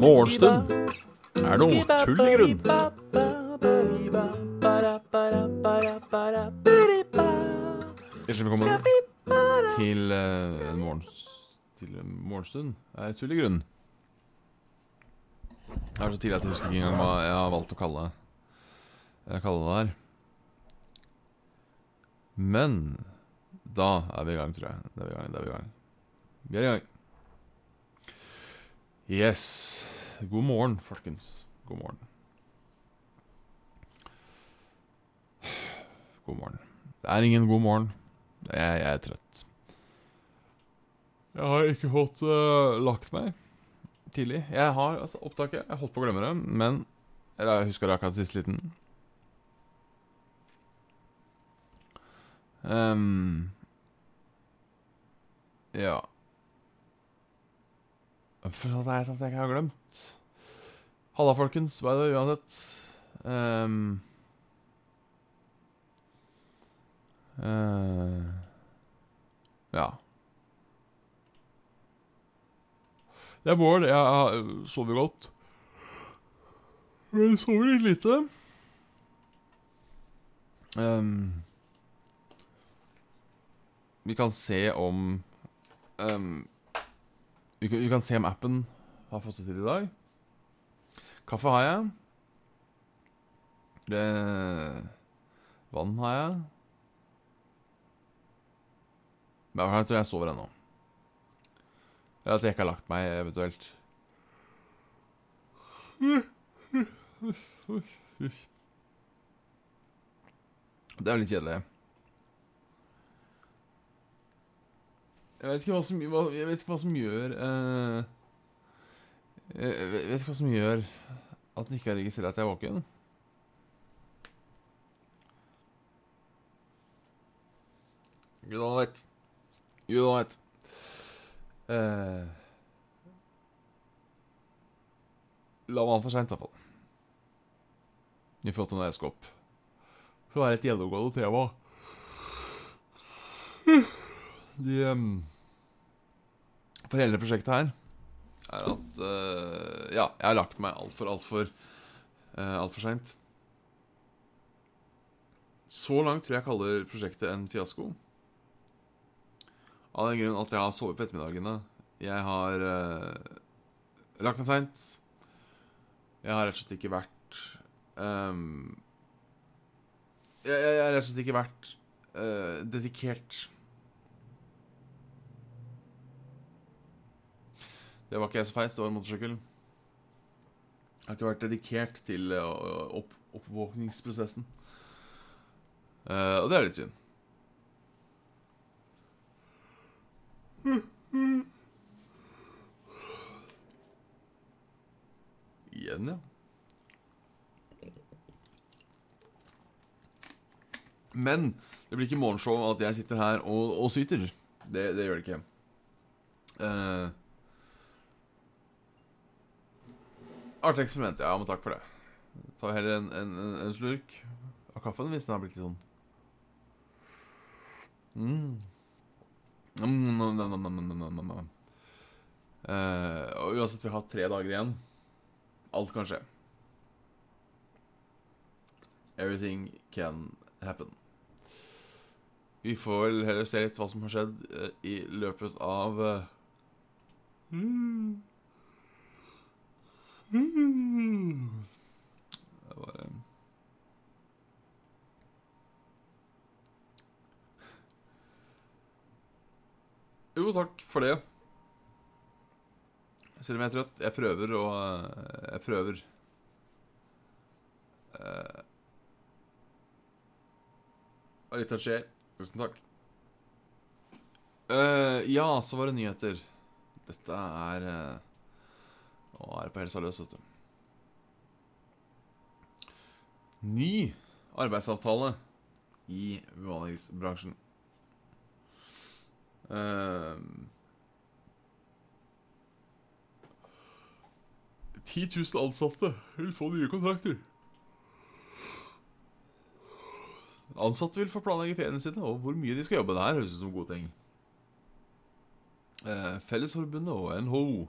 Morgenstund er noe tull i grunn. Hjertelig velkommen til en morgens, til en morgenstund er tull i grunn. Det er så tidlig at jeg husker ikke engang hva jeg har valgt å kalle, kalle det der. Men da er vi i gang, tror jeg. Da er vi i gang. Da er vi i gang. Vi er i gang. Yes. God morgen, folkens. God morgen. God morgen. Det er ingen god morgen. Jeg, jeg er trøtt. Jeg har ikke fått uh, lagt meg tidlig. Jeg har altså, opptaket. Jeg holdt på å glemme det, men jeg husker det akkurat siste liten. Um, ja For det jeg, at jeg har glemt. Halla, folkens. By er way, uansett? Um, uh, ja. Det er Bård. Jeg har sovet godt. Men sover litt lite. Um, vi kan se om um, kan, se om appen har fått det til i dag. Kaffe har jeg. Det Vann har jeg. Men jeg tror jeg sover ennå. Eller at jeg ikke har lagt meg, eventuelt. Det er jo litt kjedelig. Jeg vet ikke hva som, hva, jeg vet ikke hva som gjør uh, Jeg vet ikke hva som gjør at den ikke har registrert at jeg er våken. Gud vet. Gud vet. Uh, la meg for seint, i hvert fall. I forhold til når jeg skal opp. Så er det et gjennomgående tema. De um, For hele prosjektet her er at uh, Ja, jeg har lagt meg altfor, altfor uh, Altfor seint. Så langt tror jeg jeg kaller prosjektet en fiasko. Av den grunn at jeg har sovet på ettermiddagene. Jeg har uh, lagt meg seint. Jeg har rett og slett ikke vært um, jeg, jeg, har rett og slett ikke vært uh, dedikert. Det var ikke jeg som feis, det var en motorsykkel. Jeg har ikke vært dedikert til uh, opp, oppvåkningsprosessen. Uh, og det er litt synd. Igjen, ja. Men det blir ikke morgenshow at jeg sitter her og, og syter. Det, det, gjør det ikke. Uh, artig eksperiment. Ja, men takk for det. Ta heller en, en, en, slurk av kaffen hvis den har blitt litt sånn mm. Uh, og uansett, vi har tre dager igjen. Alt kan skje. Everything can happen. Vi får vel heller se litt hva som har skjedd uh, i løpet av uh, mm. Mm. Det var um, Jo, takk for det. Selv om jeg er trøtt. Jeg prøver å Jeg prøver. Uh, og litt av skjer. Tusen takk. Uh, ja, så var det nyheter. Dette er uh, Nå er på helsa løs, vet du. Ny arbeidsavtale i bemanningsbransjen. Uh, 10 000 ansatte vil få nye kontrakter. Ansatte vil få planlegge feriene sine, og hvor mye de skal jobbe. Det her høres ut som gode ting. Uh, Fellesforbundet og NHO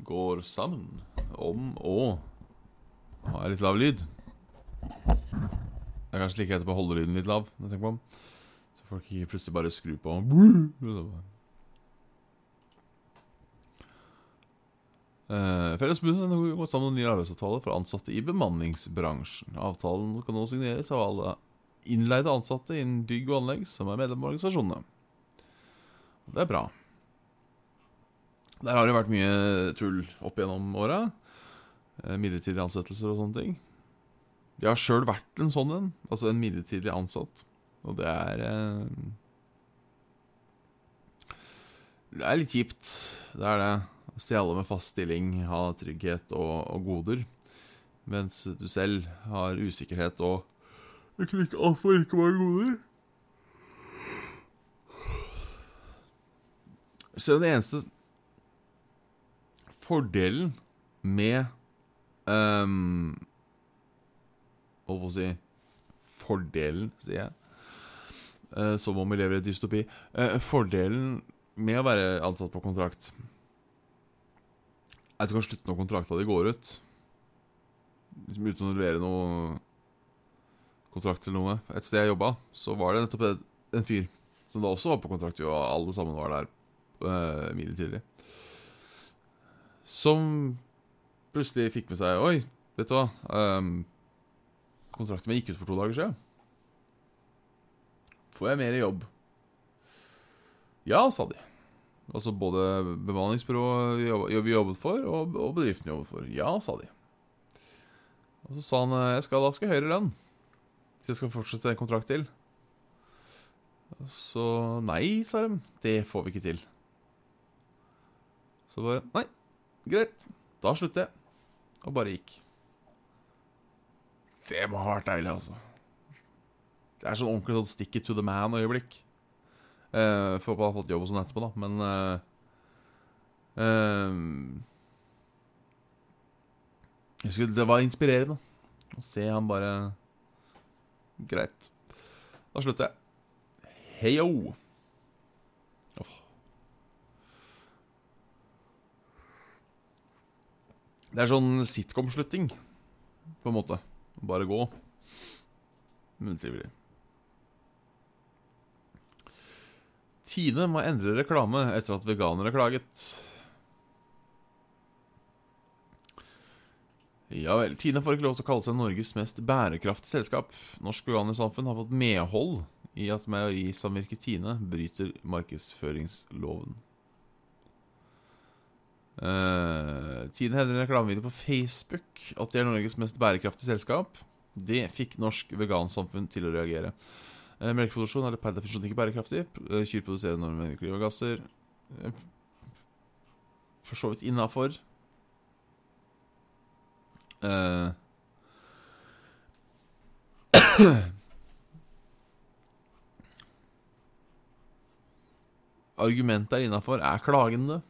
går sammen om å ha litt lav lyd. Det er kanskje like etterpå å holde lyden litt lav, jeg på så folk ikke plutselig bare skrur på. Uh, Fellesforbundet har gått sammen om ny arbeidsavtale for ansatte i bemanningsbransjen. Avtalen kan nå signeres av alle innleide ansatte innen bygg og anlegg som er medlem av organisasjonene. Det er bra. Der har det vært mye tull opp gjennom åra. Uh, midlertidige ansettelser og sånne ting. Jeg har sjøl vært en sånn en. Altså en midlertidig ansatt. Og det er uh, Det er litt kjipt. Det er det. Å Se alle med fast stilling ha trygghet og, og, goder, mens du selv har usikkerhet og ikke like altfor ikke mange goder. Så det eneste fordelen med um, Holdt på å si Fordelen, sier jeg. Uh, som om vi lever i dystopi. Uh, fordelen med å være ansatt på kontrakt er at du kan slutte når kontrakta di går ut. Liksom uten å levere noe kontrakt eller noe. Et sted jeg jobba, så var det nettopp en fyr som da også var på kontrakt, og alle sammen var der uh, midlertidig. Som plutselig fikk med seg Oi, vet du hva um, Kontrakten min gikk ut for to dager siden. Får jeg mer jobb? Ja, sa de. Altså både bemanningsbyrået vi jobbet for, og, og bedriften vi jobbet for. Ja, sa de. Og så sa han jeg skal, da skal jeg høyere lønn. Så jeg skal fortsette en kontrakt til. Så nei, sa de. Det får vi ikke til. Så bare Nei, greit. Da slutter jeg. Og bare gikk. Det må ha vært deilig, altså. Det er sånn ordentlig sånn stick it to the man-øyeblikk. Uh, får håpe jeg har fått jobb og sånn etterpå, da. Men uh, uh, Jeg husker det var inspirerende å se han bare Greit. Da slutter jeg. Heyo! Det er sånn sitcom-slutting, på en måte. Bare gå. Men trivelig. Tine må endre reklame etter at veganere klaget. Ja vel. Tine får ikke lov til å kalle seg Norges mest bærekraftige selskap. Norsk Veganersamfunn har fått medhold i at Meierisamvirket Tine bryter markedsføringsloven. Uh, Tine hevder i en reklamevideo på Facebook at de er Norges mest bærekraftige selskap. Det fikk Norsk Vegansamfunn til å reagere. Uh, melkeproduksjon er per definisjon ikke bærekraftig. Uh, kyr produserer enorme mengder klimagasser. For så vidt innafor. Uh. Argumentet er innafor er klagende.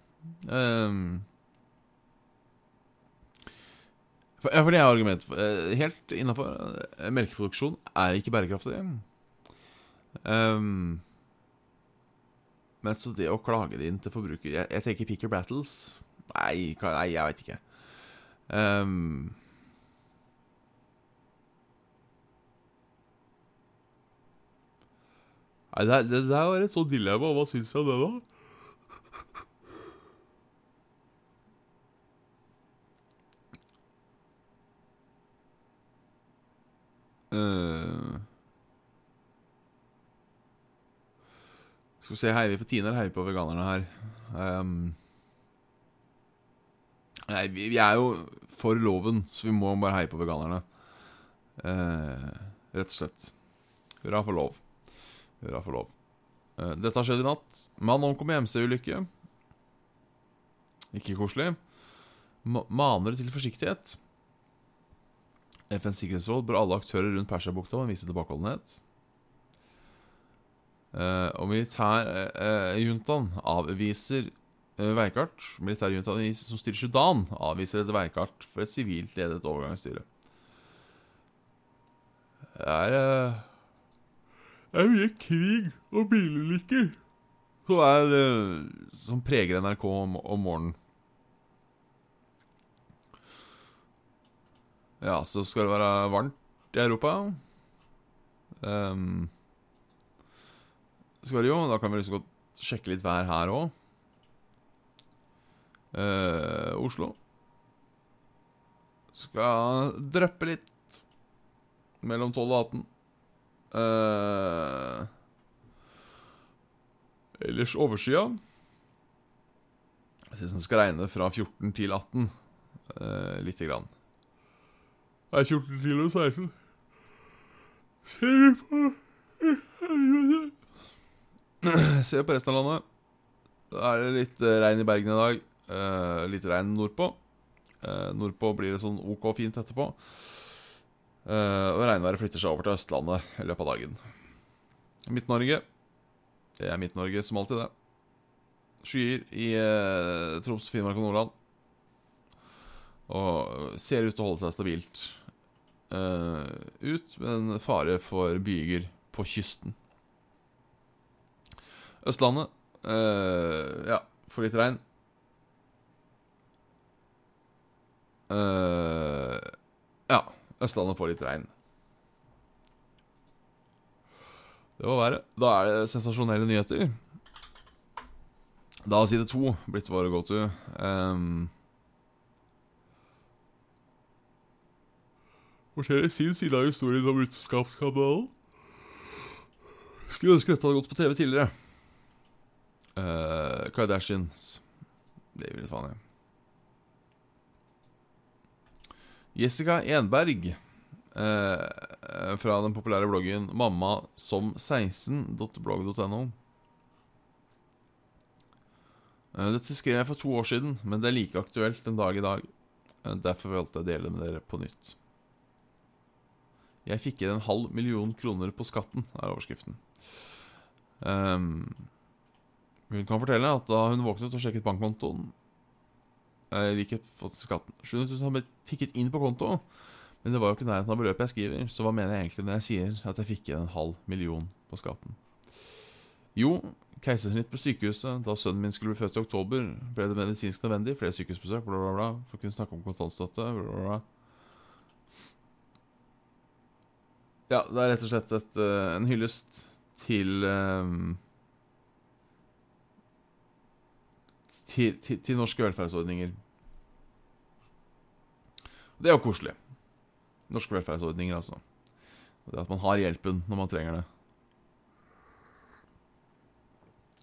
Um. For, ja, for det er argument. Helt innafor. Melkeproduksjon er ikke bærekraftig. Um, men så det å klage det inn til forbruker Jeg, jeg tenker Picker battles. Nei, nei jeg veit ikke. Um, nei, det, det, det var et sånt dilemma. Hva syns jeg om det, da? Uh, Skal vi se, heier vi på Tine eller heier vi på veganerne her? Um, nei, vi, vi, er jo for loven, så vi må bare heie på veganerne. Uh, rett og slett. Hurra for lov. Hurra for lov. Uh, dette har skjedd i natt. Mann omkom i MC-ulykke. Ikke koselig. Ma maner til forsiktighet. FNs sikkerhetsråd bør alle aktører rundt Persiabukta vise tilbakeholdenhet. Uh, og militærjuntaen uh, avviser uh, veikart. Militærjuntaen som styrer Sudan, avviser et veikart for et sivilt ledet overgangsstyre. Det er uh, Det er mye krig og bilulykker som, er, eh, som preger NRK om, om morgenen. Ja, så skal det være varmt i Europa. Um, skal det jo. Da kan vi liksom godt sjekke litt vær her òg. Uh, Oslo skal dryppe litt mellom 12 og 18. Uh, ellers overskya. Jeg syns den skal regne fra 14 til 18. Uh, lite grann. Er 14 kilo og 16. Ser vi på Ser på resten av landet. Da er det litt uh, regn i Bergen i dag. Uh, litt regn nordpå. Uh, nordpå blir det sånn OK fint etterpå. Uh, og regnværet flytter seg over til Østlandet i løpet av dagen. Midt-Norge. Det er Midt-Norge som alltid, det. Skyer i Troms, Finnmark og Nordland. Og ser ut til å holde seg stabilt uh, ut, men fare for byger på kysten. Østlandet Ja, får litt regn. ja. Østlandet får litt regn. Det var været. Da er det sensasjonelle nyheter. Da har side to blitt vår go to. Um, forteller sin side av historien om Utenskapskanalen. Skulle ønske dette hadde gått på TV tidligere. Uh, Kardashians. Det gir litt faen i. Jessica Enberg uh, fra den populære bloggen mamma som 16.blogg.no. Eh, dette skrev jeg for to år siden, men det er like aktuelt en dag i dag. Derfor valgte jeg å dele med dere på nytt. Jeg fikk inn en halv million kroner på skatten, er overskriften. Um, hun kan fortelle at da hun våknet og sjekket bankkontoen, jeg like fått skatten 700 000 har blitt tikket inn på konto. Men det var jo ikke nærheten av beløpet jeg skriver. Så hva mener jeg egentlig når jeg sier at jeg fikk igjen en halv million på skatten? Jo, keisersnitt på sykehuset da sønnen min skulle bli født i oktober, ble det medisinsk nødvendig. Flere sykehusbesøk, bla, bla, bla. For å kunne snakke om kontantstøtte, bla, bla, bla. Ja, det er rett og slett et, uh, en hyllest til, um, til, til til, norske velferdsordninger. Det er jo koselig. Norske velferdsordninger, altså. Det at man har hjelpen når man trenger det.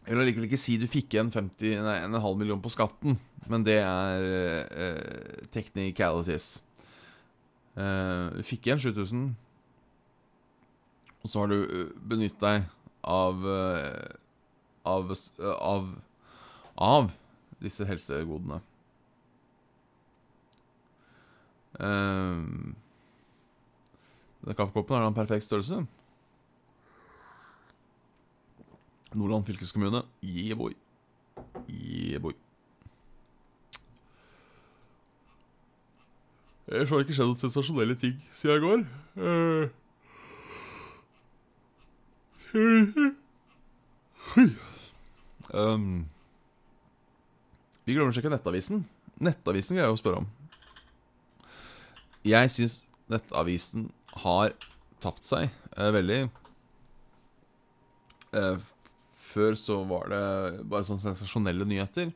Jeg vil allikevel ikke si du fikk igjen 50, nei, en halv million på skatten, men det er uh, technicalities. Uh, du fikk igjen 7000, og så har du eh, benyttet deg av eh, av, av av disse helsegodene. Um, denne kaffekoppen har en perfekt størrelse. Nordland fylkeskommune. Yeah, boy. Yeah. Ellers har det ikke skjedd noen sensasjonelle ting siden i går. Uh. Um, vi glemmer å sjekke Nettavisen. Nettavisen greier jeg å spørre om. Jeg syns Nettavisen har tapt seg eh, veldig. Eh, før så var det bare sånne sensasjonelle nyheter.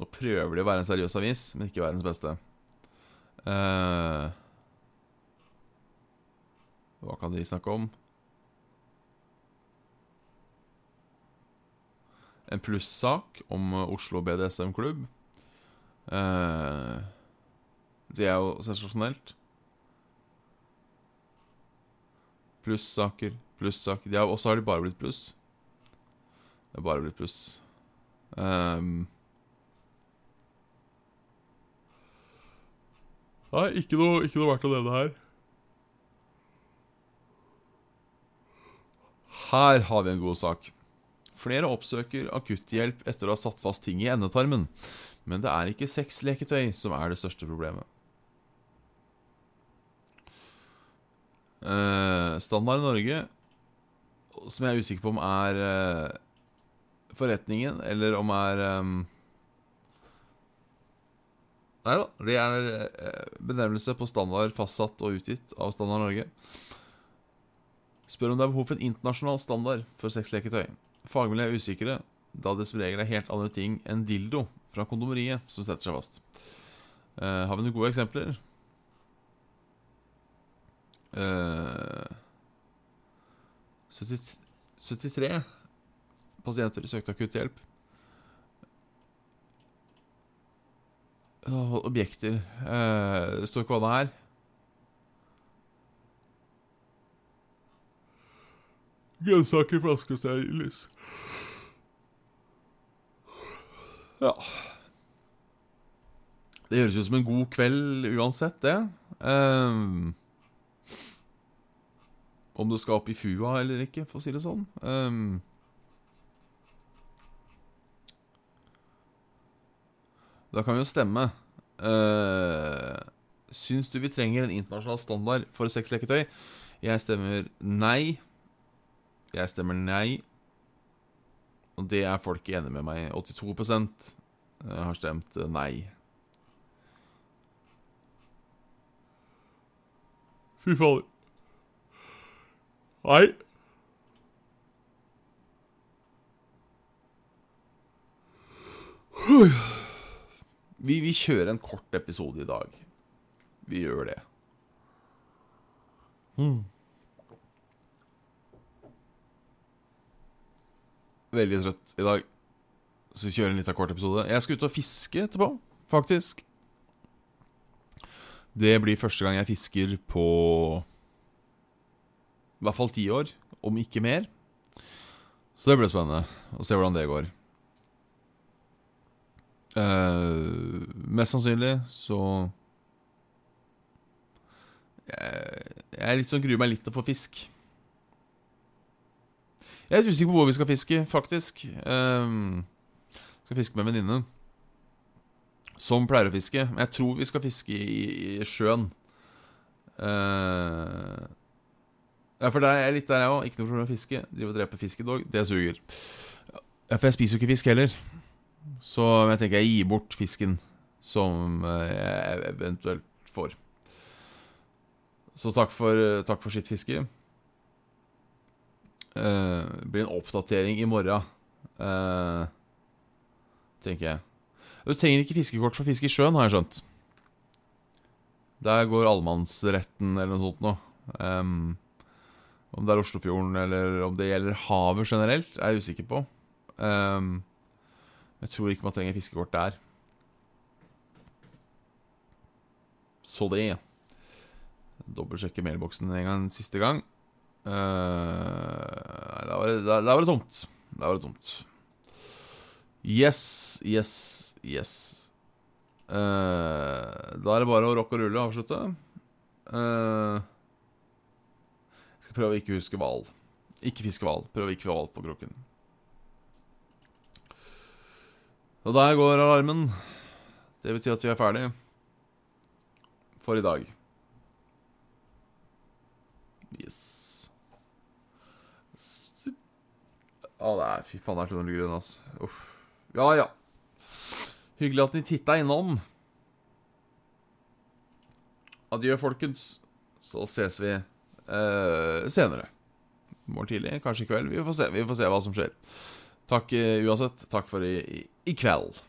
Nå prøver de å være en seriøs avis, men ikke verdens beste. Eh, hva kan de snakke om? En plussak om Oslo BDSM-klubb. Eh, det er jo sensasjonelt. Plussaker, plussaker Og så har de bare blitt pluss. Det har bare blitt pluss. Um, Nei, ikke noe, ikke noe verdt å nevne her. Her har vi en god sak. Flere oppsøker akutthjelp etter å ha satt fast ting i endetarmen. Men det er ikke sexleketøy som er det største problemet. Uh, standard i Norge som jeg er usikker på om er uh, forretningen, eller om er um... Nei da. Det er uh, benevnelse på standard fastsatt og utgitt av Standard Norge. Spør om det er behov for en internasjonal standard for sexleketøy. Fagmiljøet er usikre, da det som regel er helt andre ting enn dildo fra kondomeriet som setter seg fast. Uh, har vi noen gode eksempler? Uh, 70, 73 pasienter søkte akutt hjelp. Uh, objekter uh, Det står ikke hva det er. Grønnsaker, flaskestearinlys. Ja Det høres ut som en god kveld uansett, det. Um, om det skal opp i fua eller ikke, for å si det sånn. Um, da kan vi jo stemme. Uh, syns du vi trenger en internasjonal standard for sexleketøy? Jeg stemmer nei. Jeg stemmer nei. Og det er folk enige med meg. 82% har stemt nei. Fy fader. Nei. Vi, vi kjører en kort episode i dag. Vi gjør det. Mm. Veldig trøtt i dag. Så vi kjører en liten kort episode. Jeg skal ut og fiske etterpå, faktisk. Det blir første gang jeg fisker på i hvert fall ti år, om ikke mer. Så det blir spennende å se hvordan det går. Uh, mest sannsynlig så jeg, jeg liksom gruer meg litt til å få fisk. Jeg er usikker på hvor vi skal fiske, faktisk. Um, skal fiske med en venninne som pleier å fiske. Men jeg tror vi skal fiske i, i sjøen. Uh, ja, for der er jeg litt der, jeg òg. Ikke noe problem å fiske. Drive og drepe fisk i dag. Det suger. Ja, for jeg spiser jo ikke fisk heller. Så jeg tenker jeg gir bort fisken som eh, jeg eventuelt får. Så takk for, takk for sitt fiske. Uh, blir en oppdatering i morgen, uh, tenker jeg. Du trenger ikke fiskekort for å fiske i sjøen, har jeg skjønt. Der går allemannsretten eller noe sånt noe. Um, om det er Oslofjorden eller om det gjelder havet generelt, er jeg usikker på. Um, jeg tror ikke man trenger fiskekort der. Så det. Dobbeltsjekke mailboksen en gang siste gang. Uh, nei, da var, det, da, da var det tomt. Da var det tomt. Yes, yes, yes. Uh, da er det bare å rocke og rulle og avslutte. Uh, jeg skal prøve å ikke huske hval. Ikke fiske hval. Prøve ikke hval på kroken. Og der går alarmen. Det betyr at vi er ferdig for i dag. Yes. Å, det er Fy faen, det er noen grunn, altså. Uff. Ja, ja. Hyggelig at ni titta innom. Adjø, folkens. Så ses vi uh, senere. I morgen tidlig, kanskje i kveld. Vi får se, vi får se hva som skjer. Takk uh, uansett. Takk for i, i, i kveld.